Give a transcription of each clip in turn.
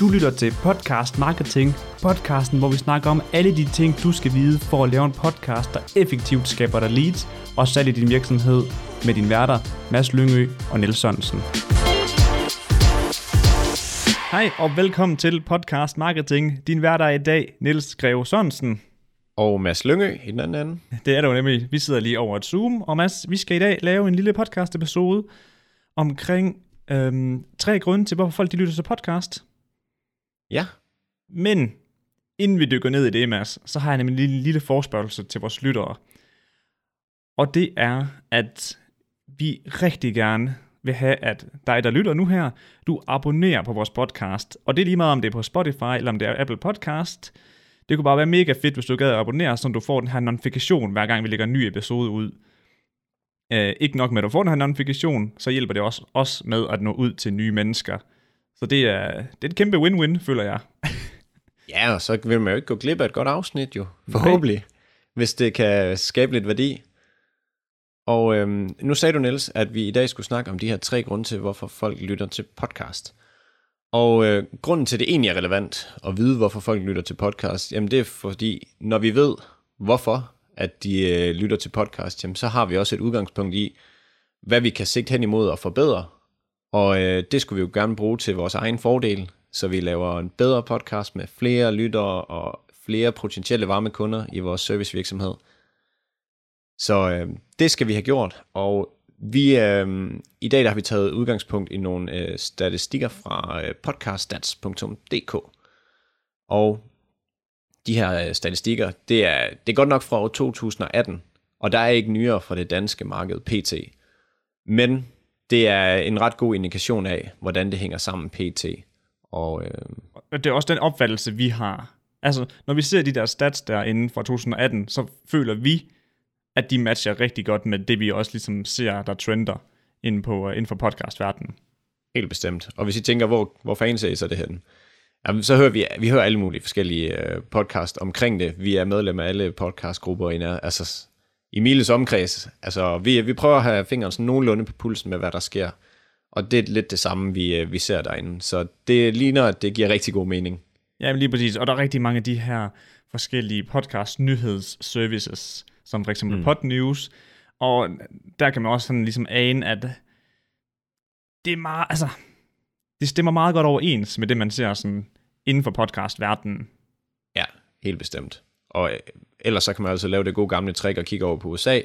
Du lytter til Podcast Marketing, podcasten, hvor vi snakker om alle de ting, du skal vide for at lave en podcast, der effektivt skaber dig leads og salg i din virksomhed med din værter, Mads Lyngø og Niels Sørensen. Hej og velkommen til Podcast Marketing. Din værter er i dag, Niels Greve Sørensen. Og Mads Lyngø i den anden ende. Det er det jo nemlig. Vi sidder lige over et Zoom, og Mads, vi skal i dag lave en lille podcast episode omkring øhm, tre grunde til, hvorfor folk de lytter til podcast. Ja. Men inden vi dykker ned i det, Mads, så har jeg nemlig en lille, lille forspørgelse til vores lyttere. Og det er, at vi rigtig gerne vil have, at dig, der lytter nu her, du abonnerer på vores podcast. Og det er lige meget, om det er på Spotify, eller om det er Apple Podcast. Det kunne bare være mega fedt, hvis du gad at abonnere, så du får den her notifikation, hver gang vi lægger en ny episode ud. Uh, ikke nok med, at du får den her notifikation, så hjælper det også os med at nå ud til nye mennesker. Så det er, det er et kæmpe win-win, føler jeg. ja, og så vil man jo ikke gå glip af et godt afsnit jo, forhåbentlig, Nej. hvis det kan skabe lidt værdi. Og øhm, nu sagde du, Niels, at vi i dag skulle snakke om de her tre grunde til, hvorfor folk lytter til podcast. Og øh, grunden til, at det egentlig er relevant at vide, hvorfor folk lytter til podcast, jamen det er fordi, når vi ved, hvorfor at de øh, lytter til podcast, jamen så har vi også et udgangspunkt i, hvad vi kan sigte hen imod og forbedre. Og øh, det skulle vi jo gerne bruge til vores egen fordel, så vi laver en bedre podcast med flere lyttere og flere potentielle varme kunder i vores servicevirksomhed. Så øh, det skal vi have gjort, og vi, øh, I dag der har vi taget udgangspunkt i nogle øh, statistikker fra øh, podcaststats.dk. Og de her øh, statistikker, det er, det er godt nok fra år 2018, og der er ikke nyere fra det danske marked PT. Men det er en ret god indikation af, hvordan det hænger sammen PT. Og, øh... Det er også den opfattelse, vi har. Altså, når vi ser de der stats der inden fra 2018, så føler vi, at de matcher rigtig godt med det, vi også ligesom ser, der trender inden, på, inden for podcastverdenen. Helt bestemt. Og hvis I tænker, hvor, hvor fanden ser I så det hen? Jamen, så hører vi, vi hører alle mulige forskellige øh, podcast omkring det. Vi er medlem af alle podcastgrupper i, altså, i Miles omkreds. Altså, vi, vi prøver at have fingeren sådan nogenlunde på pulsen med, hvad der sker. Og det er lidt det samme, vi, øh, vi ser derinde. Så det ligner, at det giver rigtig god mening. Ja, lige præcis. Og der er rigtig mange af de her forskellige podcast nyhedsservices, som for eksempel mm. Pod News. Og der kan man også sådan ligesom ane, at det er meget, altså, det stemmer meget godt overens med det, man ser sådan inden for podcastverdenen. Ja, helt bestemt. Og øh, ellers så kan man altså lave det gode gamle trick og kigge over på USA,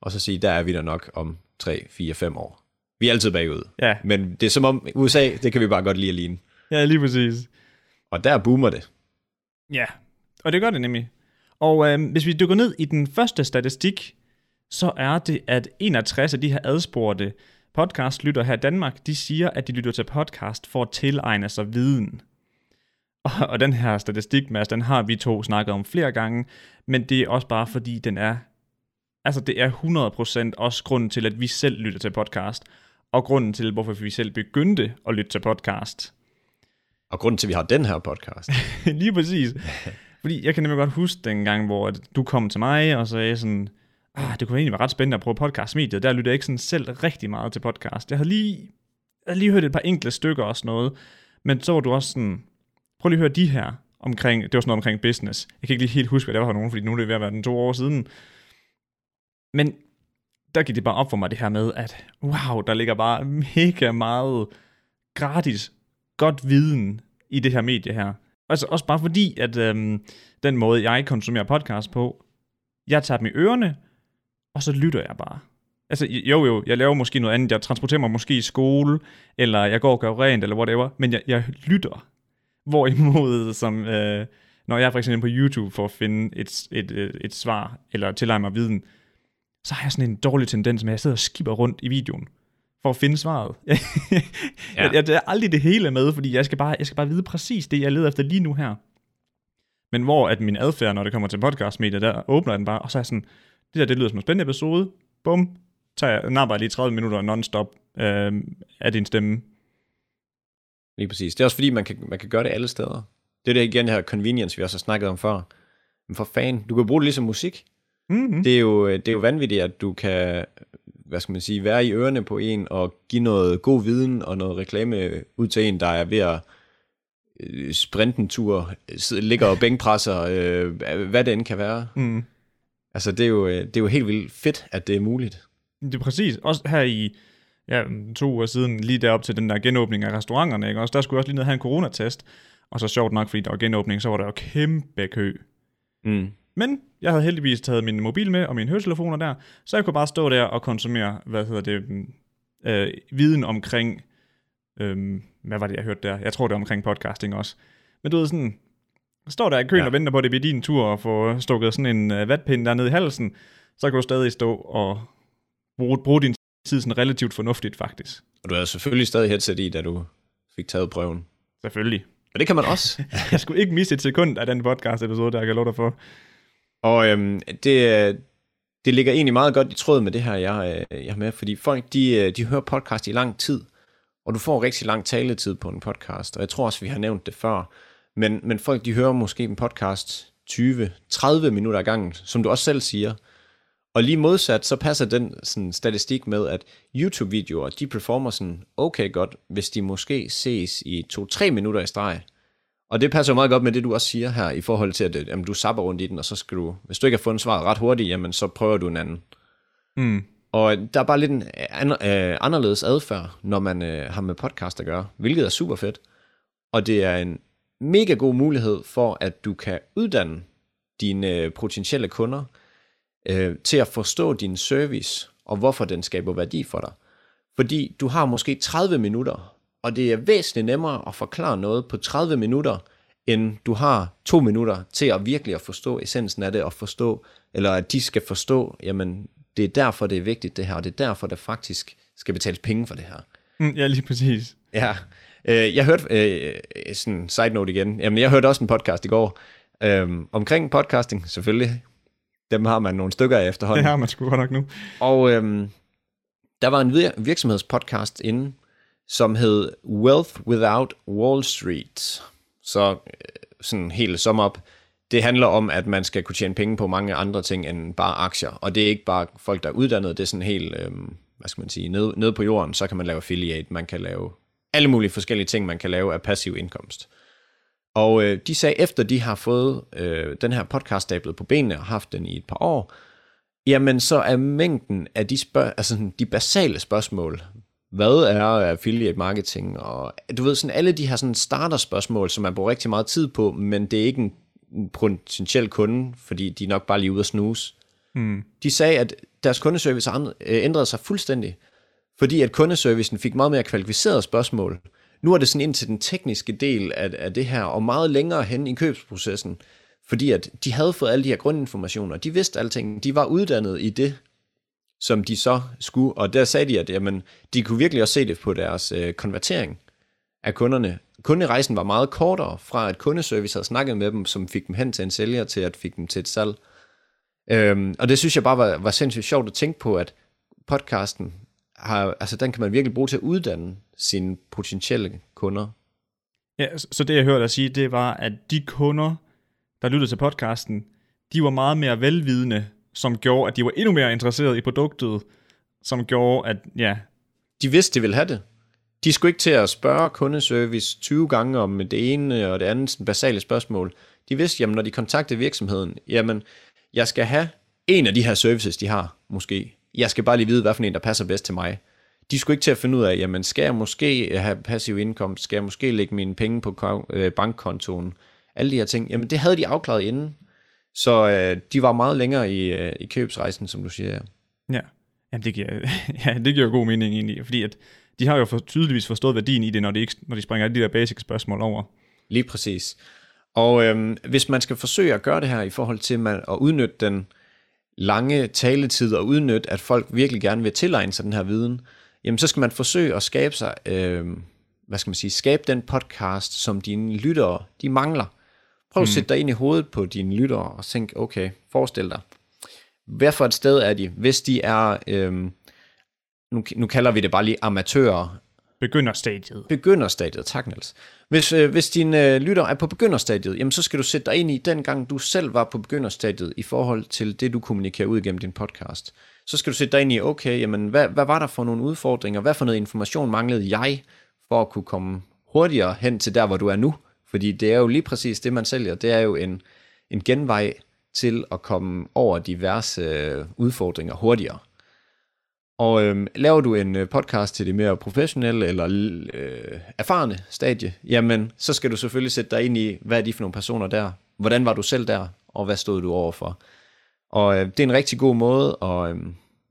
og så sige, der er vi der nok om 3, 4, 5 år. Vi er altid bagud. Ja. Men det er som om USA, det kan vi bare godt lide at ligne. Ja, lige præcis. Og der boomer det. Ja, og det gør det nemlig. Og øh, hvis vi dykker ned i den første statistik, så er det, at 61 af de her adspurgte podcastlytter her i Danmark, de siger, at de lytter til podcast for at tilegne sig viden. Og, og den her statistik, Mads, den har vi to snakket om flere gange, men det er også bare fordi, den er, altså det er 100% også grunden til, at vi selv lytter til podcast, og grunden til, hvorfor vi selv begyndte at lytte til podcast. Og grunden til, at vi har den her podcast. Lige præcis. Fordi jeg kan nemlig godt huske den gang, hvor du kom til mig og sagde sådan, ah, det kunne egentlig være ret spændende at prøve podcastmediet. Der lyttede jeg ikke sådan selv rigtig meget til podcast. Jeg havde lige, jeg havde lige hørt et par enkelte stykker og sådan noget, men så var du også sådan, prøv lige at høre de her omkring, det var sådan noget omkring business. Jeg kan ikke lige helt huske, hvad det var for nogen, fordi nu er det ved at være den to år siden. Men der gik det bare op for mig det her med, at wow, der ligger bare mega meget gratis, godt viden i det her medie her. Altså også bare fordi, at øhm, den måde, jeg konsumerer podcast på, jeg tager dem i ørerne, og så lytter jeg bare. Altså jo jo, jeg laver måske noget andet, jeg transporterer mig måske i skole, eller jeg går og gør rent, eller whatever, men jeg, jeg lytter. Hvorimod, som, øh, når jeg er for eksempel på YouTube for at finde et, et, et, et svar, eller tilegne mig viden, så har jeg sådan en dårlig tendens med, at jeg sidder og skipper rundt i videoen, for at finde svaret. ja. jeg, jeg, jeg er aldrig det hele med, fordi jeg skal, bare, jeg skal bare vide præcis det, jeg leder efter lige nu her. Men hvor at min adfærd, når det kommer til podcastmedier, der åbner den bare, og så er jeg sådan, det der, det lyder som en spændende episode, bum, tager jeg, napper lige 30 minutter non-stop øh, af din stemme. Lige præcis. Det er også fordi, man kan, man kan gøre det alle steder. Det er det igen her convenience, vi også har snakket om før. Men for fan, du kan bruge det ligesom musik. Mm-hmm. Det, er jo, det er jo vanvittigt, at du kan hvad skal man sige, være i ørerne på en og give noget god viden og noget reklame ud til en, der er ved at øh, sprinte en tur, ligger og bænkpresser, øh, hvad det end kan være. Mm. Altså, det er, jo, øh, det er jo helt vildt fedt, at det er muligt. Det er præcis. Også her i ja, to uger siden, lige derop til den der genåbning af restauranterne, ikke? Også, der skulle jeg også lige ned og have en coronatest. Og så sjovt nok, fordi der var genåbning, så var der jo kæmpe kø. Mm. Men jeg havde heldigvis taget min mobil med og mine høretelefoner der, så jeg kunne bare stå der og konsumere, hvad hedder det, mm, øh, viden omkring, øh, hvad var det, jeg hørte der? Jeg tror, det er omkring podcasting også. Men du ved sådan, står der i køen Ja. og venter på, at det bliver din tur at få stukket sådan en øh, vatpind der ned i halsen, så kan du stadig stå og bruge, bruge din tid sådan relativt fornuftigt, faktisk. Og du havde selvfølgelig stadig headset i, da du fik taget prøven. Selvfølgelig. Og det kan man også. Jeg skulle ikke miste et sekund af den podcast-episode, der jeg kan love dig for. Og øhm, det, øh, det ligger egentlig meget godt i tråd med det her, jeg, øh, jeg har med, fordi folk, de, øh, de hører podcast i lang tid, og du får rigtig lang taletid på en podcast, og jeg tror også, vi har nævnt det før, men, men folk, de hører måske en podcast 20-30 minutter ad gangen, som du også selv siger, og lige modsat, så passer den sådan, statistik med, at YouTube-videoer, de performer sådan okay godt, hvis de måske ses i 2-3 minutter i streg. Og det passer jo meget godt med det, du også siger her, i forhold til, at øh, jamen, du sapper rundt i den, og så skal du, hvis du ikke har fundet svaret ret hurtigt, jamen så prøver du en anden. Mm. Og der er bare lidt en an, øh, anderledes adfærd, når man øh, har med podcast at gøre, hvilket er super fedt. Og det er en mega god mulighed for, at du kan uddanne dine øh, potentielle kunder øh, til at forstå din service, og hvorfor den skaber værdi for dig. Fordi du har måske 30 minutter, og det er væsentligt nemmere at forklare noget på 30 minutter, end du har to minutter til at virkelig at forstå essensen af det, og forstå, eller at de skal forstå, jamen, det er derfor, det er vigtigt det her, og det er derfor, der faktisk skal betales penge for det her. Mm, ja, lige præcis. Ja, øh, jeg hørte, øh, sådan side note igen, jamen jeg hørte også en podcast i går, øh, omkring podcasting, selvfølgelig. Dem har man nogle stykker af efterhånden. Det har man sgu godt nok nu. Og øhm, der var en vir- virksomhedspodcast inde, som hed Wealth Without Wall Street. Så øh, sådan helt sum op, det handler om, at man skal kunne tjene penge på mange andre ting end bare aktier. Og det er ikke bare folk, der er uddannet, det er sådan helt, øhm, hvad skal man sige, nede, nede på jorden, så kan man lave affiliate, man kan lave alle mulige forskellige ting, man kan lave af passiv indkomst. Og øh, de sagde, efter de har fået øh, den her podcast stablet på benene og haft den i et par år, jamen så er mængden af de, spørg- altså de basale spørgsmål, hvad er affiliate marketing, og du ved sådan alle de her sådan starterspørgsmål, som man bruger rigtig meget tid på, men det er ikke en en potentiel kunde, fordi de er nok bare lige ude at snuse. Mm. De sagde, at deres kundeservice øh, ændrede sig fuldstændig, fordi at kundeservicen fik meget mere kvalificerede spørgsmål. Nu er det sådan ind til den tekniske del af, af det her, og meget længere hen i købsprocessen, fordi at de havde fået alle de her grundinformationer, de vidste alting, de var uddannet i det, som de så skulle, og der sagde de, at jamen, de kunne virkelig også se det på deres øh, konvertering af kunderne. Kunderejsen var meget kortere fra, at kundeservice havde snakket med dem, som fik dem hen til en sælger, til at fik dem til et salg. Øhm, og det synes jeg bare var, var sindssygt sjovt at tænke på, at podcasten, har, altså den kan man virkelig bruge til at uddanne sine potentielle kunder. Ja, så det jeg hørte dig sige, det var, at de kunder, der lyttede til podcasten, de var meget mere velvidende, som gjorde, at de var endnu mere interesserede i produktet, som gjorde, at ja, De vidste, de ville have det. De skulle ikke til at spørge kundeservice 20 gange om det ene og det andet sådan basale spørgsmål. De vidste, jamen når de kontaktede virksomheden, jamen jeg skal have en af de her services, de har, måske. Jeg skal bare lige vide, hvad for en, der passer bedst til mig. De skulle ikke til at finde ud af, jamen skal jeg måske have passiv indkomst, skal jeg måske lægge mine penge på øh, bankkontoen, alle de her ting. Jamen det havde de afklaret inden. Så øh, de var meget længere i, øh, i købsrejsen, som du siger. ja. ja, Jamen, det giver, ja, det giver god mening egentlig, fordi at de har jo for, tydeligvis forstået værdien i det, når de, ikke, når de springer alle de der basic spørgsmål over. Lige præcis. Og øhm, hvis man skal forsøge at gøre det her i forhold til man, at udnytte den lange taletid og udnytte, at folk virkelig gerne vil tilegne sig den her viden, jamen så skal man forsøge at skabe sig, øhm, hvad skal man sige, skabe den podcast, som dine lyttere, de mangler. Prøv at sætte dig ind i hovedet på dine lyttere og tænk, okay, forestil dig, hvad for et sted er de, hvis de er, øhm, nu, nu kalder vi det bare lige amatører, Begynderstadiet. Begynderstadiet, tak Niels. Hvis, øh, hvis din øh, lytter er på begynderstadiet, jamen så skal du sætte dig ind i den gang, du selv var på begynderstadiet i forhold til det, du kommunikerer ud gennem din podcast. Så skal du sætte dig ind i, okay, jamen hvad, hvad var der for nogle udfordringer? Hvad for noget information manglede jeg for at kunne komme hurtigere hen til der, hvor du er nu? Fordi det er jo lige præcis det, man sælger. Det er jo en, en genvej til at komme over diverse øh, udfordringer hurtigere. Og øh, laver du en øh, podcast til det mere professionelle eller øh, erfarne stadie, jamen så skal du selvfølgelig sætte dig ind i, hvad er de for nogle personer der? Hvordan var du selv der? Og hvad stod du overfor? Og øh, det er en rigtig god måde at, øh,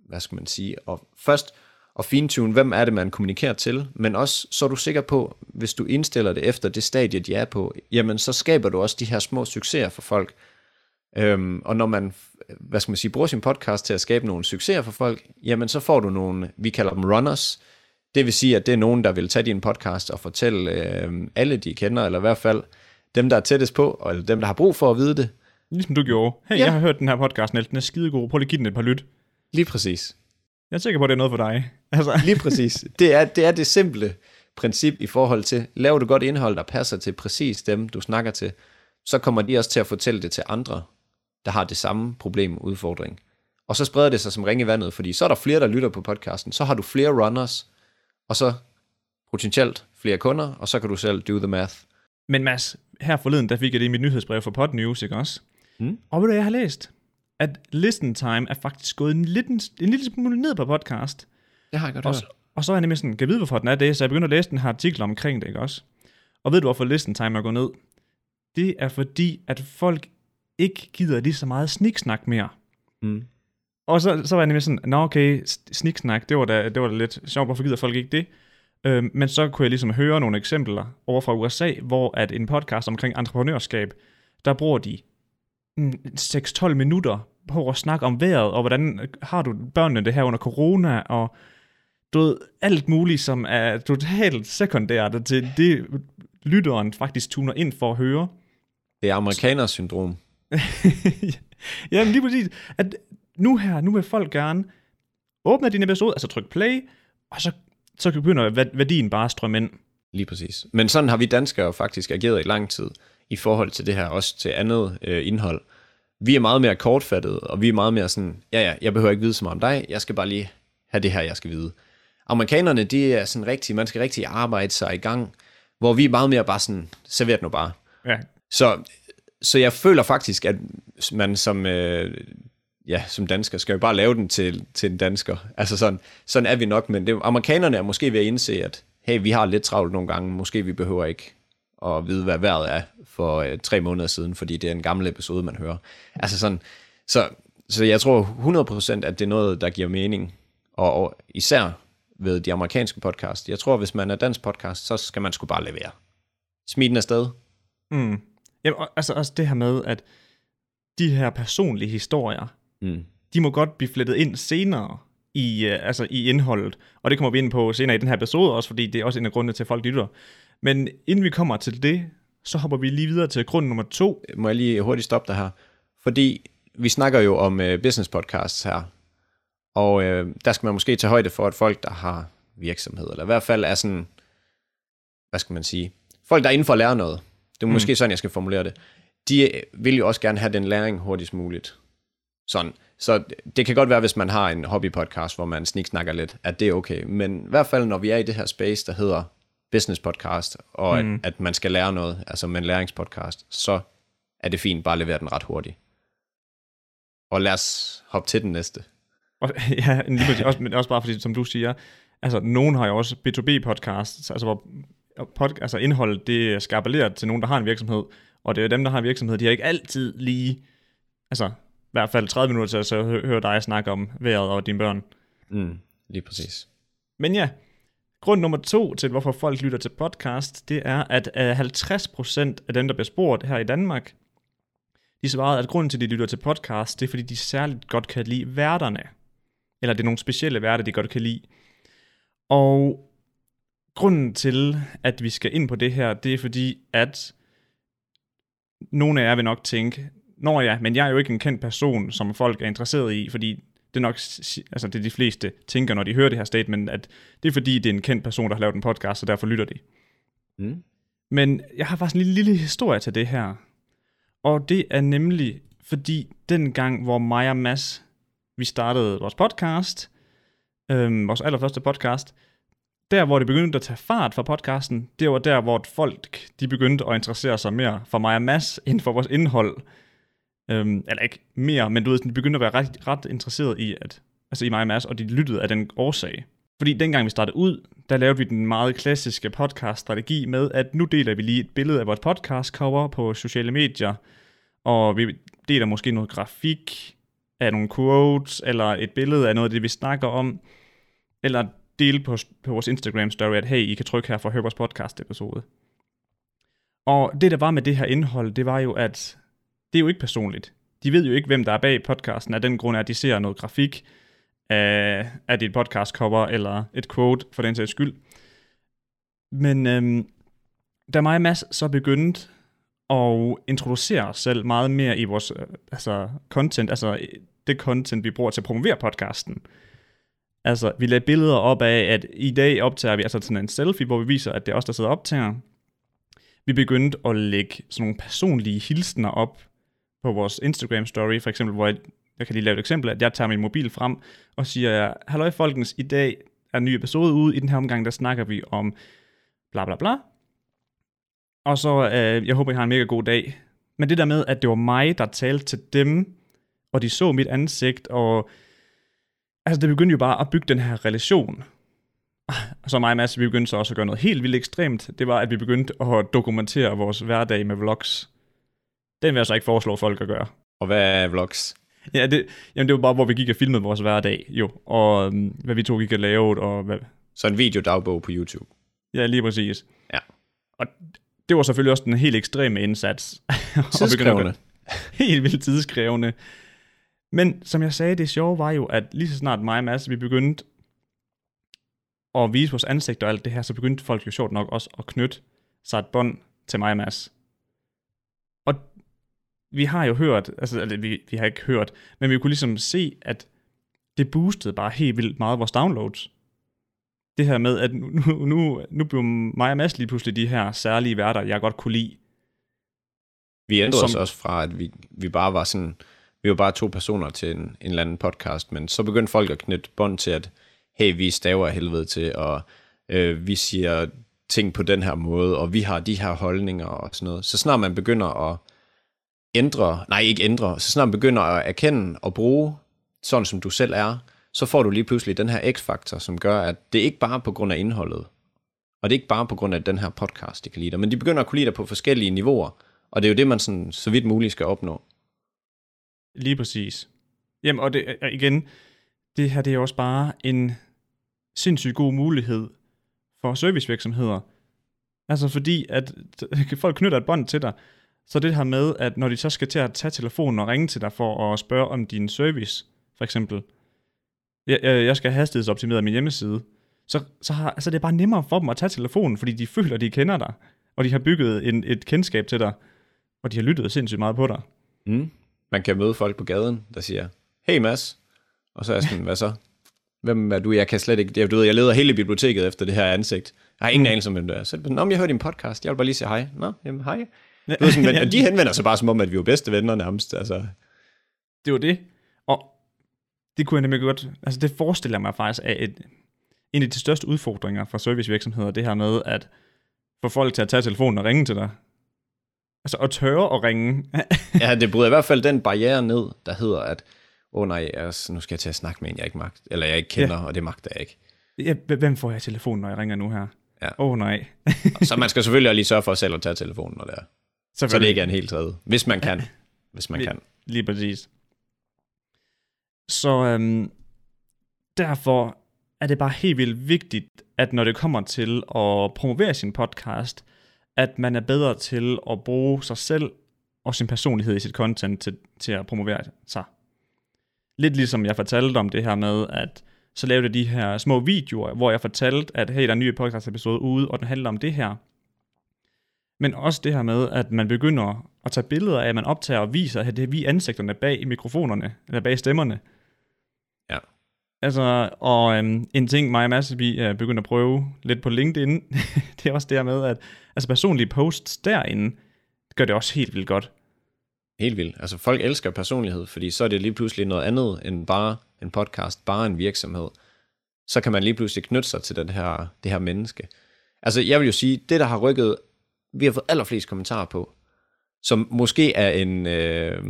hvad skal man sige, at først at fintune, hvem er det, man kommunikerer til, men også så er du sikker på, hvis du indstiller det efter det stadie, de er på, jamen så skaber du også de her små succeser for folk. Øhm, og når man, hvad skal man sige, bruger sin podcast til at skabe nogle succeser for folk, jamen så får du nogle, vi kalder dem runners, det vil sige, at det er nogen, der vil tage din podcast og fortælle øhm, alle, de kender, eller i hvert fald dem, der er tættest på, eller dem, der har brug for at vide det. Ligesom du gjorde. Hey, Ja. jeg har hørt den her podcast, Niels. Den er skidegod. Prøv lige at give den et par lyt. Lige præcis. Jeg er sikker på, at det er noget for dig. Altså, Lige præcis. Det er, det er det simple princip i forhold til, laver du godt indhold, der passer til præcis dem, du snakker til, så kommer de også til at fortælle det til andre, der har det samme problem udfordring. Og så spreder det sig som ringe i vandet, fordi så er der flere, der lytter på podcasten, så har du flere runners, og så potentielt flere kunder, og så kan du selv do the math. Men Mads, her forleden, der fik jeg det i mit nyhedsbrev fra Pod News, ikke også? Mm. Og ved du, hvad jeg har læst? At listen time er faktisk gået en lille, en lille smule ned på podcast. Det har jeg godt Og, hørt. så- og så er jeg nemlig sådan, kan vide, hvorfor den er det? Så jeg begyndte at læse den her artikel omkring det, ikke også? Og ved du, hvorfor listen time er gået ned? Det er fordi, at folk ikke gider lige så meget sniksnak mere. Mm. Og så, så var jeg nemlig sådan, nå okay, sniksnak, det var da, det var da lidt sjovt, hvorfor gider folk ikke det? Øhm, men så kunne jeg ligesom høre nogle eksempler over fra USA, hvor at en podcast omkring entreprenørskab, der bruger de mm, 6-12 minutter på at snakke om vejret, og hvordan øh, har du børnene det her under corona, og du ved, alt muligt, som er totalt sekundært til det, lytteren faktisk tuner ind for at høre. Det er amerikaners syndrom. Jamen lige præcis, at nu her, nu vil folk gerne åbne din episode, altså tryk play, og så, så begynder væ- værdien bare at strømme ind. Lige præcis. Men sådan har vi danskere faktisk ageret i lang tid i forhold til det her, også til andet øh, indhold. Vi er meget mere kortfattede, og vi er meget mere sådan, ja ja, jeg behøver ikke vide så meget om dig, jeg skal bare lige have det her, jeg skal vide. Amerikanerne, de er sådan rigtig, man skal rigtig arbejde sig i gang, hvor vi er meget mere bare sådan, serveret nu bare. Ja, Så, så jeg føler faktisk, at man som, øh, ja, som dansker skal jo bare lave den til, til en dansker. Altså sådan, sådan er vi nok, men det, amerikanerne er måske ved at indse, at hey, vi har lidt travlt nogle gange, måske vi behøver ikke at vide, hvad vejret er for øh, tre måneder siden, fordi det er en gammel episode, man hører. Altså sådan, så, så jeg tror 100% at det er noget, der giver mening, og, og især ved de amerikanske podcast. Jeg tror, hvis man er dansk podcast, så skal man sgu bare levere. Smid den afsted. mm. Jamen, og- altså også det her med, at de her personlige historier, Mm. de må godt blive flettet ind senere i, øh, altså i indholdet. Og det kommer vi ind på senere i den her episode også, fordi det er også en af grundene til, at folk lytter. Men inden vi kommer til det, så hopper vi lige videre til grund nummer to. må jeg lige hurtigt stoppe dig her. Fordi vi snakker jo om øh, business podcasts her, og øh, der skal man måske tage højde for, at folk, der har virksomhed, eller i hvert fald er sådan, hvad skal man sige, folk, der er inden for at lære noget, det er måske sådan, jeg skal formulere det, de øh, vil jo også gerne have den læring hurtigst muligt. Sådan. Så det kan godt være, hvis man har en hobbypodcast, hvor man sniksnakker lidt, at det er okay. Men i hvert fald, når vi er i det her space, der hedder business podcast, og mm. at, at man skal lære noget, altså med en læringspodcast, så er det fint bare at levere den ret hurtigt. Og lad os hoppe til den næste. Og, ja, lige præcis, også, men også bare fordi, som du siger, altså nogen har jo også B2B-podcasts, altså hvor pod, altså indholdet, det er skabeleret til nogen, der har en virksomhed, og det er dem, der har en virksomhed, de har ikke altid lige, altså i hvert fald 30 minutter til at så hø- høre dig snakke om vejret og dine børn. Mm, lige præcis. Men ja, grund nummer to til, hvorfor folk lytter til podcast, det er, at øh, 50% af dem, der bliver spurgt her i Danmark, de svarede, at grunden til, at de lytter til podcast, det er, fordi de særligt godt kan lide værterne. Eller det er nogle specielle værter, de godt kan lide. Og grunden til, at vi skal ind på det her, det er fordi, at nogle af jer vil nok tænke, Nå ja, men jeg er jo ikke en kendt person, som folk er interesseret i, fordi det er nok altså det de fleste tænker, når de hører det her statement, at det er fordi, det er en kendt person, der har lavet en podcast, så derfor lytter de. Mm. Men jeg har faktisk en lille, lille historie til det her. Og det er nemlig, fordi den gang, hvor mig og Mads, vi startede vores podcast, øhm, vores allerførste podcast, der hvor det begyndte at tage fart for podcasten, det var der, hvor folk de begyndte at interessere sig mere for mig og Mads, end for vores indhold. Øhm, eller ikke mere, men du ved, de begyndte at være ret, ret interesseret i, at, altså i mig og Mads, og de lyttede af den årsag. Fordi dengang vi startede ud, der lavede vi den meget klassiske podcast-strategi med, at nu deler vi lige et billede af vores podcast-cover på sociale medier, og vi deler måske noget grafik af nogle quotes, eller et billede af noget af det, vi snakker om, eller dele på, på vores Instagram-story, at hey, I kan trykke her for at høre vores podcast-episode. Og det, der var med det her indhold, det var jo, at det er jo ikke personligt. De ved jo ikke, hvem der er bag podcasten, af den grund, at de ser noget grafik, af, af dit podcast cover, eller et quote for den sags skyld. Men øhm, da mig og Mads så begyndte at introducere os selv meget mere i vores øh, altså, content, altså øh, det content, vi bruger til at promovere podcasten. Altså, vi lagde billeder op af, at i dag optager vi altså sådan en selfie, hvor vi viser, at det er os, der sidder og optager. Vi begyndte at lægge sådan nogle personlige hilsner op på vores Instagram story, for eksempel, hvor jeg, jeg kan lige lave et eksempel, at jeg tager min mobil frem og siger, halløj folkens, i dag er en ny episode ude, i den her omgang, der snakker vi om bla bla bla. Og så, øh, jeg håber, I har en mega god dag. Men det der med, at det var mig, der talte til dem, og de så mit ansigt, og altså det begyndte jo bare at bygge den her relation. Og så mig og Mads, vi begyndte så også at gøre noget helt vildt ekstremt. Det var, at vi begyndte at dokumentere vores hverdag med vlogs. Den vil jeg så ikke foreslå folk at gøre. Og hvad er vlogs? Ja, det, jamen det var bare, hvor vi gik og filmede vores hverdag, jo. Og um, hvad vi to gik og lavede, og hvad... Så en videodagbog på YouTube. Ja, lige præcis. Ja. Og det var selvfølgelig også den helt ekstreme indsats. Tidskrævende. helt vildt tidskrævende. Men som jeg sagde, det sjove var jo, at lige så snart mig og Mads, vi begyndte at vise vores ansigt og alt det her, så begyndte folk jo sjovt nok også at knytte sig et bånd til mig og Mads. Og vi har jo hørt, altså eller, vi, vi har ikke hørt, men vi kunne ligesom se, at det boostede bare helt vildt meget vores downloads. Det her med, at nu, nu, nu blev mig og Mads lige pludselig de her særlige værter, jeg godt kunne lide. Vi ændrede Som- os også fra, at vi, vi bare var sådan, vi var bare to personer til en, en eller anden podcast, men så begyndte folk at knytte bånd til, at hey, vi staver af helvede til, og øh, vi siger ting på den her måde, og vi har de her holdninger og sådan noget. Så snart man begynder at ændre, nej ikke ændre, så snart man begynder at erkende og bruge sådan som du selv er, så får du lige pludselig den her x-faktor, som gør, at det ikke bare er på grund af indholdet, og det er ikke bare på grund af den her podcast, de kan lide dig, men de begynder at kunne lide dig på forskellige niveauer, og det er jo det, man sådan, så vidt muligt skal opnå. Lige præcis. Jamen, og det, øh, øh, igen, det her det er også bare en sindssygt god mulighed for servicevirksomheder. Altså fordi, at folk knytter et bånd til dig, så det her med, at når de så skal til at tage telefonen og ringe til dig for at spørge om din service, for eksempel, jeg, jeg skal hastighedsoptimere min hjemmeside, så, så, har, altså, så er bare nemmere for dem at tage telefonen, fordi de føler, at de kender dig, og de har bygget en, et kendskab til dig, og de har lyttet sindssygt meget på dig. Mm. Man kan møde folk på gaden, der siger, hey Mads, og så er jeg sådan, hvad så? Hvem er du? Jeg kan slet ikke, jeg, du ved, jeg leder hele biblioteket efter det her ansigt. Jeg har ingen anelse om, hvem det er. Så er det Nå, men jeg hørte din podcast, jeg vil bare lige sige hej. Nå, jamen hej. Du ved, sådan, men, og de henvender sig bare som om, at vi er bedste venner nærmest. Altså, Det var det. Og det kunne jeg nemlig godt, altså det forestiller mig faktisk af et, en af de største udfordringer for servicevirksomheder, det her med at få folk til at tage telefonen og ringe til dig. Altså at tørre at ringe. ja, det bryder i hvert fald den barriere ned, der hedder, at åh oh, nej, altså, nu skal jeg til at snakke med en, jeg ikke magt, eller jeg ikke kender, ja. og det magter jeg ikke. ja, hvem får jeg telefonen, når jeg ringer nu her? Ja. Åh oh, nej. Så man skal selvfølgelig også lige sørge for selv at tage telefonen, når det er. Så det ikke er en helt tredje. Hvis man kan. Hvis man Lige- kan. Lige præcis. Så øhm, derfor er det bare helt vildt vigtigt, at når det kommer til at promovere sin podcast, at man er bedre til at bruge sig selv og sin personlighed i sit content til, til at promovere sig. Lidt ligesom jeg fortalte om det her med, at så lavede jeg de her små videoer, hvor jeg fortalte, at hey, der er en ny podcast episode ude, og den handler om det her. Men også det her med, at man begynder at tage billeder af, at man optager og viser, at det er vi ansigterne bag mikrofonerne, eller bag stemmerne. Ja. Altså, og øhm, en ting, mig og Mads, vi øh, er begyndt at prøve lidt på LinkedIn, det er også det med, at altså personlige posts derinde, gør det også helt vildt godt. Helt vildt. Altså folk elsker personlighed, fordi så er det lige pludselig noget andet end bare en podcast, bare en virksomhed. Så kan man lige pludselig knytte sig til den her, det her menneske. Altså jeg vil jo sige, det der har rykket, vi har fået allerflest kommentarer på, som måske er en, øh,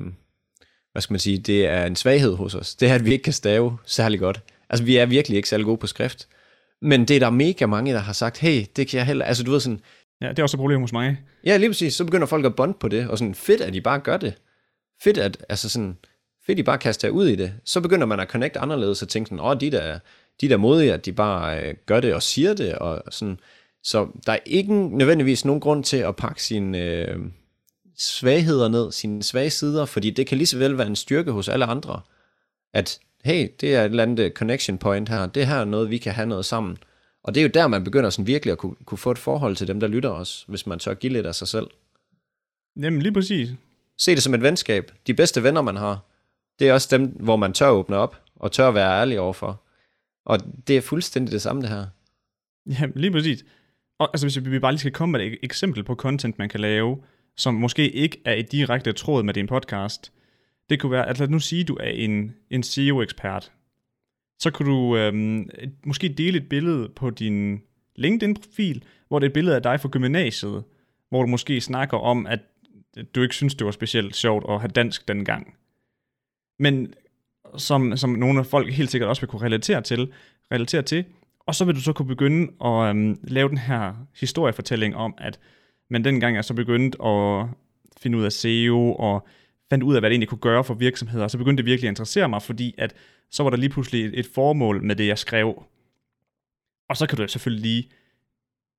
hvad skal man sige, det er en svaghed hos os. Det er, at vi ikke kan stave særlig godt. Altså vi er virkelig ikke særlig gode på skrift. Men det er der mega mange, der har sagt, hey, det kan jeg heller... Altså du ved sådan, Ja, det er også et problem hos mig. Ja, lige præcis. Så begynder folk at bonde på det, og sådan fedt, at de bare gør det. Fedt, at, altså sådan, fedt, at de bare kaster ud i det. Så begynder man at connecte anderledes og tænke sådan, åh, de der, de der modige, at de bare øh, gør det og siger det, og sådan. Så der er ikke nødvendigvis nogen grund til at pakke sine øh, svagheder ned, sine svage sider, fordi det kan lige så vel være en styrke hos alle andre, at hey, det er et eller andet connection point her, det her er noget, vi kan have noget sammen. Og det er jo der, man begynder sådan virkelig at kunne, kunne få et forhold til dem, der lytter os, hvis man tør give lidt af sig selv. Jamen lige præcis. Se det som et venskab. De bedste venner, man har, det er også dem, hvor man tør åbne op, og tør være ærlig overfor. Og det er fuldstændig det samme, det her. Ja, lige præcis. Og altså, hvis vi bare lige skal komme med et eksempel på content, man kan lave, som måske ikke er i direkte tråd med din podcast. Det kunne være, at lad nu sige, at du er en, en SEO-ekspert. Så kunne du øhm, måske dele et billede på din LinkedIn-profil, hvor det er et billede af dig fra gymnasiet, hvor du måske snakker om, at du ikke synes, det var specielt sjovt at have dansk dengang. Men som, som nogle af folk helt sikkert også vil kunne relatere til, relatere til, og så vil du så kunne begynde at øhm, lave den her historiefortælling om, at men dengang jeg så begyndte at finde ud af SEO, og fandt ud af, hvad det egentlig kunne gøre for virksomheder, så begyndte det virkelig at interessere mig, fordi at så var der lige pludselig et, et formål med det, jeg skrev. Og så kan du selvfølgelig lige,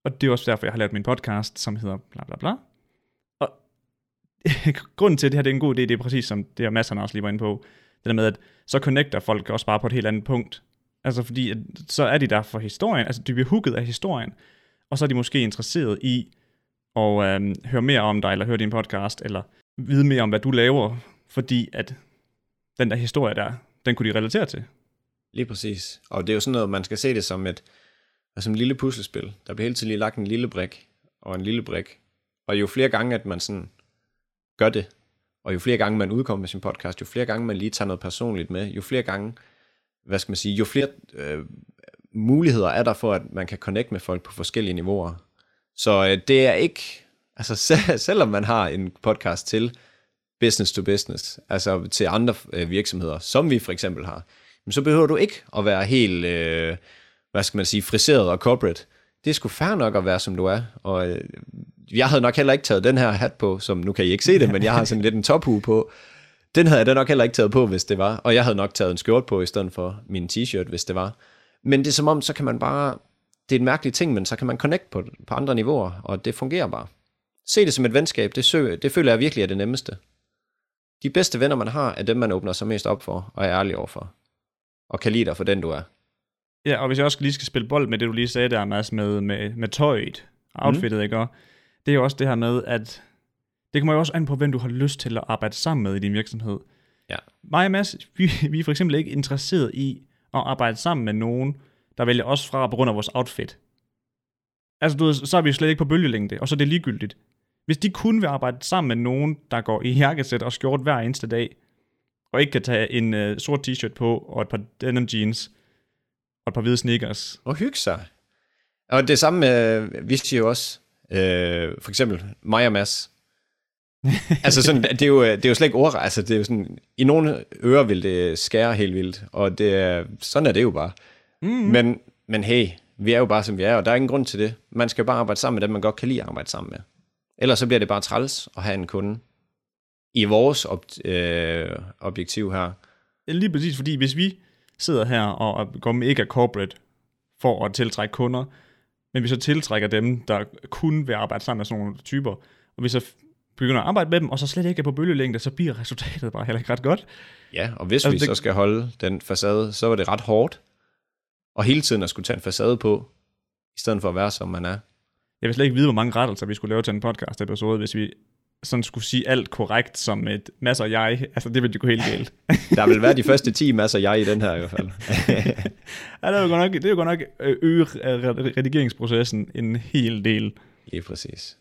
og det er også derfor, jeg har lavet min podcast, som hedder bla bla bla. Og grunden til, at det her det er en god idé, det er præcis som det her masser også lige var inde på, det der med, at så connecter folk også bare på et helt andet punkt. Altså fordi, at, så er de der for historien, altså de bliver hooket af historien, og så er de måske interesseret i og øh, høre mere om dig, eller høre din podcast, eller vide mere om, hvad du laver, fordi at den der historie der, den kunne de relatere til. Lige præcis. Og det er jo sådan noget, man skal se det som et, altså som et lille puslespil. Der bliver hele tiden lige lagt en lille brik, og en lille brik. Og jo flere gange, at man sådan gør det, og jo flere gange man udkommer med sin podcast, jo flere gange man lige tager noget personligt med, jo flere gange, hvad skal man sige, jo flere øh, muligheder er der for, at man kan connecte med folk på forskellige niveauer. Så øh, det er ikke, altså selv, selvom man har en podcast til business to business, altså til andre øh, virksomheder, som vi for eksempel har, så behøver du ikke at være helt, øh, hvad skal man sige, friseret og corporate. Det er sgu fair nok at være, som du er. Og øh, jeg havde nok heller ikke taget den her hat på, som nu kan I ikke se det, men jeg har sådan lidt en tophue på. Den havde jeg da nok heller ikke taget på, hvis det var. Og jeg havde nok taget en skjort på, i stedet for min t-shirt, hvis det var. Men det er som om, så kan man bare... Det er en mærkelig ting, men så kan man connect på, på andre niveauer, og det fungerer bare. Se det som et venskab, det, sø, det føler jeg virkelig er det nemmeste. De bedste venner, man har, er dem, man åbner sig mest op for, og er ærlig overfor. Og kan lide dig for den, du er. Ja, og hvis jeg også lige skal spille bold med det, du lige sagde der, Mads, med, med, med tøjet, outfittet, mm. ikke? Og det er jo også det her med, at det kommer jo også an på, hvem du har lyst til at arbejde sammen med i din virksomhed. Ja. Mig og Mads, vi, vi er for eksempel ikke interesseret i at arbejde sammen med nogen, der vælger os fra på grund af vores outfit. Altså, du ved, så er vi slet ikke på bølgelængde, og så er det ligegyldigt. Hvis de kun vil arbejde sammen med nogen, der går i jakkesæt og skjort hver eneste dag, og ikke kan tage en uh, sort t-shirt på, og et par denim jeans, og et par hvide sneakers. Og hygge sig. Og det samme med, vi siger jo også, øh, for eksempel mig og Mads. altså sådan, det er, jo, det er jo slet ikke ord, altså det er jo sådan, i nogle ører vil det skære helt vildt, og det sådan er det jo bare. Mm. Men, men hey, vi er jo bare som vi er, og der er ingen grund til det. Man skal bare arbejde sammen med dem, man godt kan lide at arbejde sammen med. Ellers så bliver det bare træls at have en kunde i vores ob- øh, objektiv her. Lige præcis, fordi hvis vi sidder her og går mega corporate for at tiltrække kunder, men vi så tiltrækker dem, der kun vil arbejde sammen med sådan nogle typer, og vi så begynder at arbejde med dem, og så slet ikke er på bølgelængde, så bliver resultatet bare heller ikke ret godt. Ja, og hvis Altså, vi det- så skal holde den facade, så var det ret hårdt. Og hele tiden at skulle tage en facade på, i stedet for at være, som man er. Jeg vil slet ikke vide, hvor mange rettelser vi skulle lave til en podcast episode, hvis vi sådan skulle sige alt korrekt som et masser af jeg, altså det ville jo gå helt galt. Der vil være de første 10 masser jeg i den her i hvert fald. ja, det er jo godt nok, det er jo godt nok øh, øge redigeringsprocessen en hel del. Ja, præcis.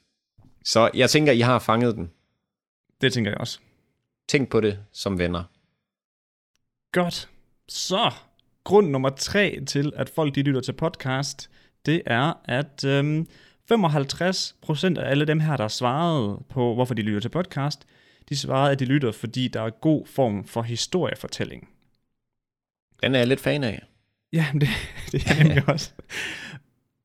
Så jeg tænker, I har fanget den. Det tænker jeg også. Tænk på det som venner. Godt. Så, grund nummer tre til, at folk de lytter til podcast, det er, at øhm, 55% af alle dem her, der svarede på, hvorfor de lytter til podcast, de svarede, at de lytter, fordi der er god form for historiefortælling. Den er jeg lidt fan af. Ja, det, det er jeg også.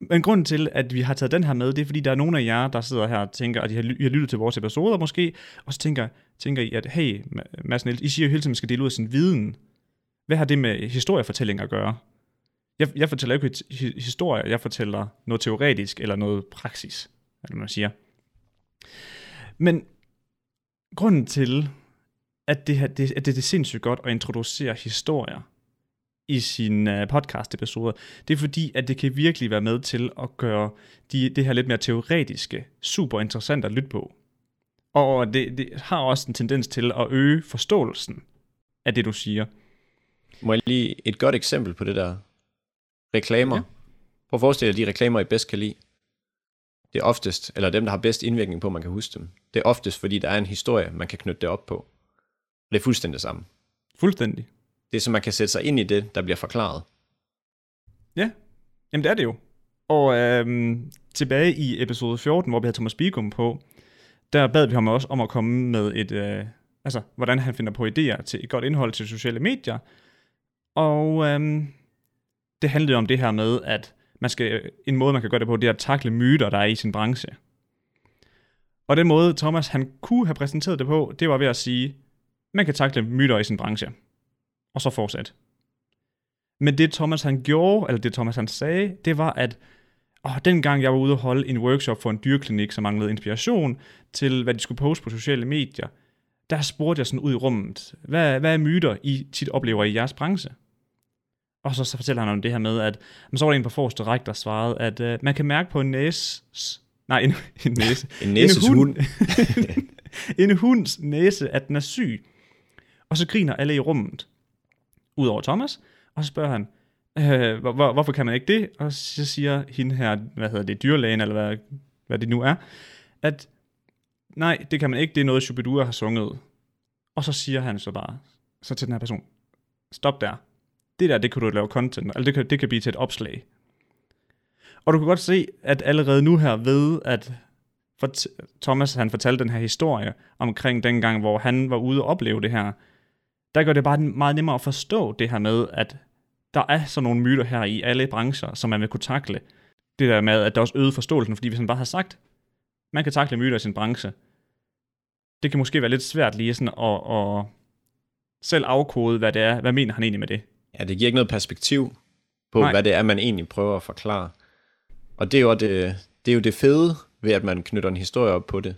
Men grunden til, at vi har taget den her med, det er, fordi der er nogle af jer, der sidder her og tænker, at I har, I har lyttet til vores episoder måske, og så tænker, tænker I, at hey, Mads Niels, I siger jo hele tiden, at man skal dele ud af sin viden. Hvad har det med historiefortælling at gøre? Jeg, jeg fortæller ikke historie, jeg fortæller noget teoretisk eller noget praksis, eller man siger. Men grunden til, at det, her, det, at det, det er sindssygt godt at introducere historier i sin øh, podcast-episode, det er fordi, at det kan virkelig være med til at gøre de, det her lidt mere teoretiske super interessant at lytte på. Og det, det har også en tendens til at øge forståelsen af det, du siger. Må jeg lige et godt eksempel på det der? Reklamer. Ja. Prøv at forestille dig de reklamer, I bedst kan lide. Det er oftest, eller dem, der har bedst indvirkning på, man kan huske dem. Det er oftest, fordi der er en historie, man kan knytte det op på. Det er fuldstændig det samme. Fuldstændig. Det er så, man kan sætte sig ind i det, der bliver forklaret. Ja, jamen det er det jo. Og øhm, tilbage i episode 14, hvor vi havde Thomas Bigum på, der bad vi ham også om at komme med et, øh, altså hvordan han finder på idéer til et godt indhold til sociale medier. Og øhm, det handlede om det her med, at man skal, en måde, man kan gøre det på, det er at takle myter, der er i sin branche. Og den måde, Thomas han kunne have præsenteret det på, det var ved at sige, man kan takle myter i sin branche. Og så fortsat. Men det Thomas han gjorde, eller det Thomas han sagde, det var, at åh, dengang jeg var ude og holde en workshop for en dyrklinik, som manglede inspiration til, hvad de skulle poste på sociale medier, der spurgte jeg sådan ud i rummet, hvad, hvad er myter, I tit oplever i jeres branche? Og så, så fortæller han om det her med, at men så var der en på forreste række, der svarede, at uh, man kan mærke på en næse, nej, en, en næse, en næses en hund, en hunds næse, at den er syg. Og så griner alle i rummet, udover Thomas, og så spørger han, øh, hvor, hvor, hvorfor kan man ikke det? Og så siger hende her, hvad hedder det, dyrlægen, eller hvad, hvad det nu er, at nej, det kan man ikke, det er noget, Shubidua har sunget. Og så siger han så bare, så til den her person, stop der, det der, det kan du lave content, eller det kan, det kan blive til et opslag. Og du kan godt se, at allerede nu her ved, at for Thomas han fortalte den her historie omkring den gang, hvor han var ude og opleve det her, der gør det bare meget nemmere at forstå det her med, at der er sådan nogle myter her i alle brancher, som man vil kunne takle. Det der med, at der også øget forståelsen, fordi hvis han bare har sagt, man kan takle myter i sin branche, det kan måske være lidt svært lige sådan at, at selv afkode, hvad det er, hvad mener han egentlig med det. Ja, det giver ikke noget perspektiv på, Nej. hvad det er, man egentlig prøver at forklare. Og det er jo det, det, er jo det fede ved, at man knytter en historie op på det.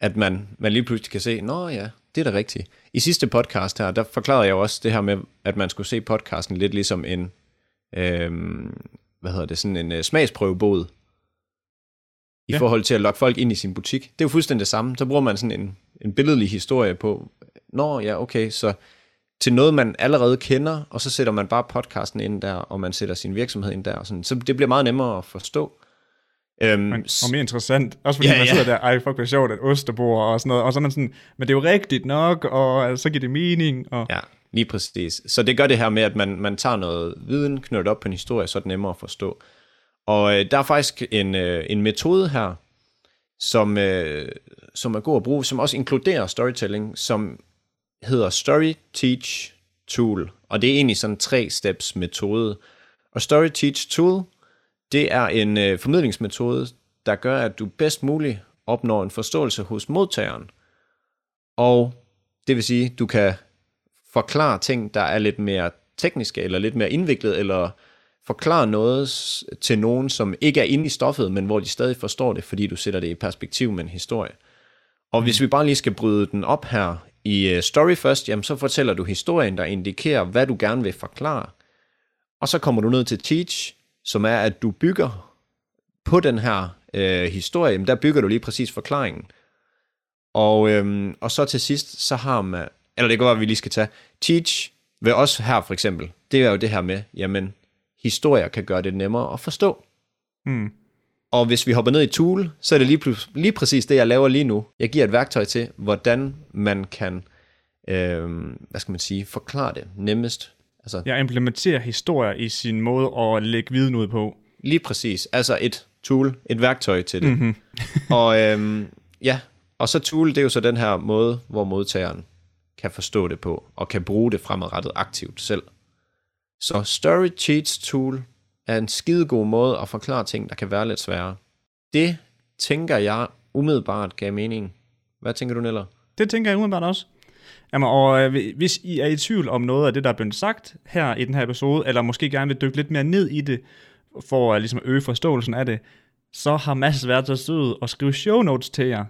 At man, man lige pludselig kan se, nå ja, det er da rigtigt. I sidste podcast her, der forklarede jeg jo også det her med, at man skulle se podcasten lidt ligesom en, øhm, hvad hedder det, sådan en uh, smagsprøvebod. I ja. forhold til at lokke folk ind i sin butik. Det er jo fuldstændig det samme. Så bruger man sådan en, en billedlig historie på, nå ja, okay, så til noget, man allerede kender, og så sætter man bare podcasten ind der, og man sætter sin virksomhed ind der. Og sådan. Så det bliver meget nemmere at forstå. Øhm, men, og mere interessant. Også fordi ja, man sidder ja. der, ej fuck, hvor sjovt, at ostebord og sådan noget. Og så er man sådan, men det er jo rigtigt nok, og altså, så giver det mening. Og... Ja, lige præcis. Så det gør det her med, at man, man tager noget viden, knytter op på en historie, så er det nemmere at forstå. Og øh, der er faktisk en, øh, en metode her, som, øh, som er god at bruge, som også inkluderer storytelling, som hedder Story Teach Tool, og det er egentlig sådan en tre-steps metode. Og Story Teach Tool, det er en øh, formidlingsmetode, der gør, at du bedst muligt opnår en forståelse hos modtageren. Og det vil sige, du kan forklare ting, der er lidt mere tekniske, eller lidt mere indviklet, eller forklare noget til nogen, som ikke er inde i stoffet, men hvor de stadig forstår det, fordi du sætter det i perspektiv med en historie. Og hvis vi bare lige skal bryde den op her i øh, story først, jamen så fortæller du historien, der indikerer, hvad du gerne vil forklare. Og så kommer du ned til teach, som er, at du bygger på den her øh, historie, jamen der bygger du lige præcis forklaringen. Og, øhm, og så til sidst, så har man, eller det kan være, at vi lige skal tage, teach ved os her for eksempel, det er jo det her med, jamen, historier kan gøre det nemmere at forstå. Mm. Og hvis vi hopper ned i Tool, så er det lige, lige præcis det, jeg laver lige nu. Jeg giver et værktøj til, hvordan man kan, øh, hvad skal man sige, forklare det nemmest. Altså, jeg implementerer historier i sin måde at lægge viden ud på. Lige præcis. Altså et tool, et værktøj til det. Mm-hmm. og øh, ja, og så tool, det er jo så den her måde, hvor modtageren kan forstå det på, og kan bruge det fremadrettet aktivt selv. Så Story Cheats Tool er en skidegod måde at forklare ting, der kan være lidt svære. Det tænker jeg umiddelbart gav mening. Hvad tænker du, Neller? Det tænker jeg umiddelbart også. Jamen, og øh, hvis I er i tvivl om noget af det, der er blevet sagt her i den her episode, eller måske gerne vil dykke lidt mere ned i det, for at ligesom øge forståelsen af det, så har Mads været så sød at skrive show notes til jer.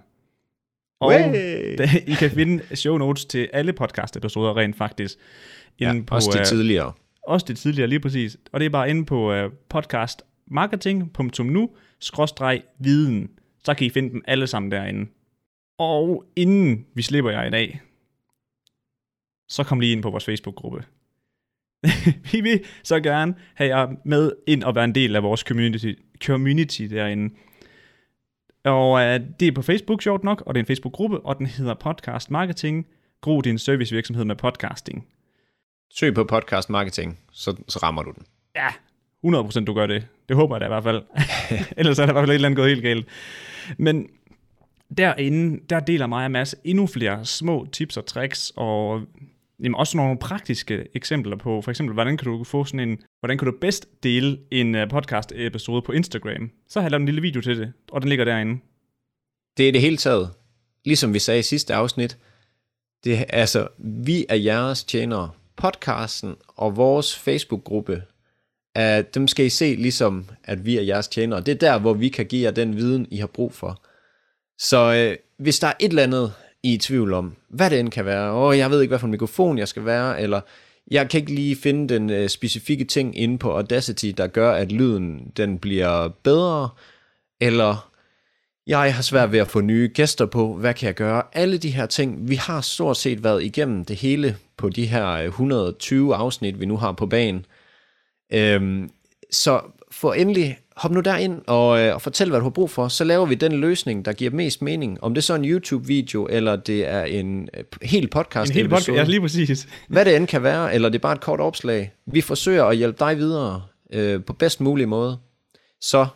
Og det, I kan finde show notes til alle podcast-episoder rent faktisk. Ja, på, også de uh, tidligere. Også det tidligere, lige præcis. Og det er bare inde på øh, uh, podcastmarketing.nu-viden, Så kan I finde dem alle sammen derinde. Og inden vi slipper jer i dag, så kom lige ind på vores Facebook-gruppe. vi vil så gerne have jer med ind og være en del af vores community, community derinde. Og uh, det er på Facebook, sjovt nok, og det er en Facebook-gruppe, og den hedder Podcast Marketing. Gro din servicevirksomhed med podcasting. Søg på podcast marketing, så, så rammer du den. Ja, 100% du gør det. Det håber jeg da i hvert fald. Ellers er der i hvert fald et eller andet gået helt galt. Men derinde, der deler mig og Mads endnu flere små tips og tricks, og jamen også nogle praktiske eksempler på, for eksempel, hvordan kan du få sådan en, hvordan kan du bedst dele en øh, podcast episode på Instagram? Så har jeg lavet en lille video til det, og den ligger derinde. Det er det hele taget, ligesom vi sagde i sidste afsnit, det, altså, vi er jeres tjenere. Podcasten og vores Facebook-gruppe, uh, dem skal I se ligesom, at vi er jeres tjenere. Det er der, hvor vi kan give jer den viden, I har brug for. Så uh, hvis der er et eller andet, I er i tvivl om, hvad det end kan være, og jeg ved ikke, hvad for en mikrofon jeg skal være, eller jeg kan ikke lige finde den øh, specifikke ting inde på Audacity, der gør, at lyden den bliver bedre, eller jeg har svært ved at få nye gæster på, hvad kan jeg gøre? Alle de her ting, vi har stort set været igennem det hele på de her 120 øh, afsnit, vi nu har på banen. Øhm, så for endelig, hop nu derind og, øh, og fortæl, hvad du har brug for. Så laver vi den løsning, der giver mest mening. Om det er så en YouTube-video, eller det er en øh, helt podcast. En helt podcast, ja, lige præcis. Hvad det end kan være, eller det er bare et kort opslag. Vi forsøger at hjælpe dig videre øh, på bedst mulig måde. Så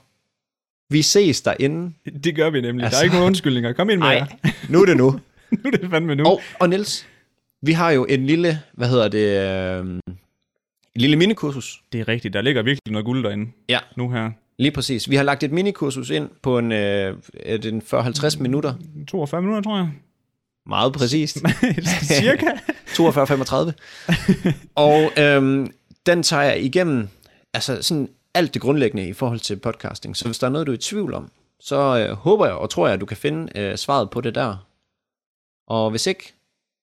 vi ses derinde. Det gør vi nemlig. Altså, der er ikke nogen undskyldninger. Kom ind med ej, nu er det nu. nu er det fandme nu. Og, og Niels, vi har jo en lille, hvad hedder det, øh, en lille minikursus. Det er rigtigt. Der ligger virkelig noget guld derinde. Ja. Nu her. Lige præcis. Vi har lagt et minikursus ind på en, øh, en 40-50 minutter. 42 minutter, tror jeg. Meget præcist. Cirka. 42-35. og øhm, den tager jeg igennem altså sådan alt det grundlæggende i forhold til podcasting. Så hvis der er noget, du er i tvivl om, så øh, håber jeg og tror jeg, at du kan finde øh, svaret på det der. Og hvis ikke,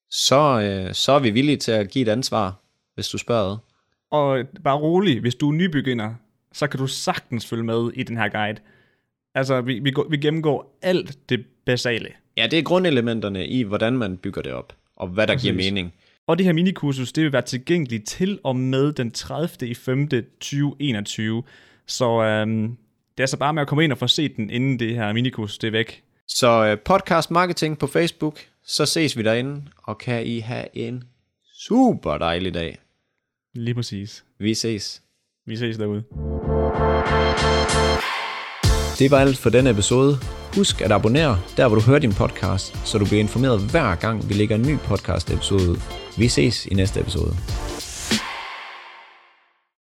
så, øh, så er vi villige til at give et ansvar, hvis du spørger. Og bare rolig, hvis du er nybegynder, så kan du sagtens følge med i den her guide. Altså, vi, vi, vi gennemgår alt det basale. Ja, det er grundelementerne i, hvordan man bygger det op, og hvad der Præcis. giver mening. Og det her minikursus, det vil være tilgængeligt til og med den 30. i 5. 2021. Så øhm, det er altså bare med at komme ind og få set den, inden det her minikursus det er væk. Så øh, podcast marketing på Facebook, så ses vi derinde, og kan I have en super dejlig dag. Lige præcis. Vi ses. Vi ses derude. Det var alt for denne episode. Husk at abonnere der, hvor du hører din podcast, så du bliver informeret hver gang, vi lægger en ny podcast episode ud. Vi ses i næste episode.